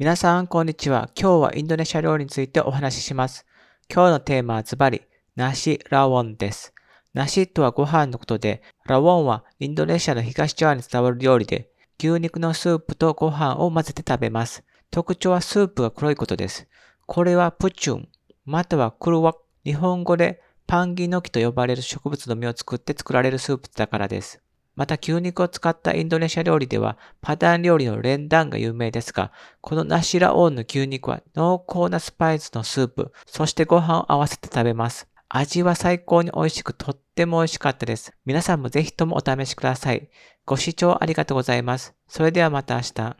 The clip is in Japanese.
皆さん、こんにちは。今日はインドネシア料理についてお話しします。今日のテーマはズバリ、ナシラウォンです。ナシとはご飯のことで、ラウォンはインドネシアの東側に伝わる料理で、牛肉のスープとご飯を混ぜて食べます。特徴はスープが黒いことです。これはプチュン、またはクルワ日本語でパンギノキと呼ばれる植物の実を作って作られるスープだからです。また牛肉を使ったインドネシア料理ではパダン料理のレンダンが有名ですが、このナシラオンの牛肉は濃厚なスパイスのスープ、そしてご飯を合わせて食べます。味は最高に美味しくとっても美味しかったです。皆さんもぜひともお試しください。ご視聴ありがとうございます。それではまた明日。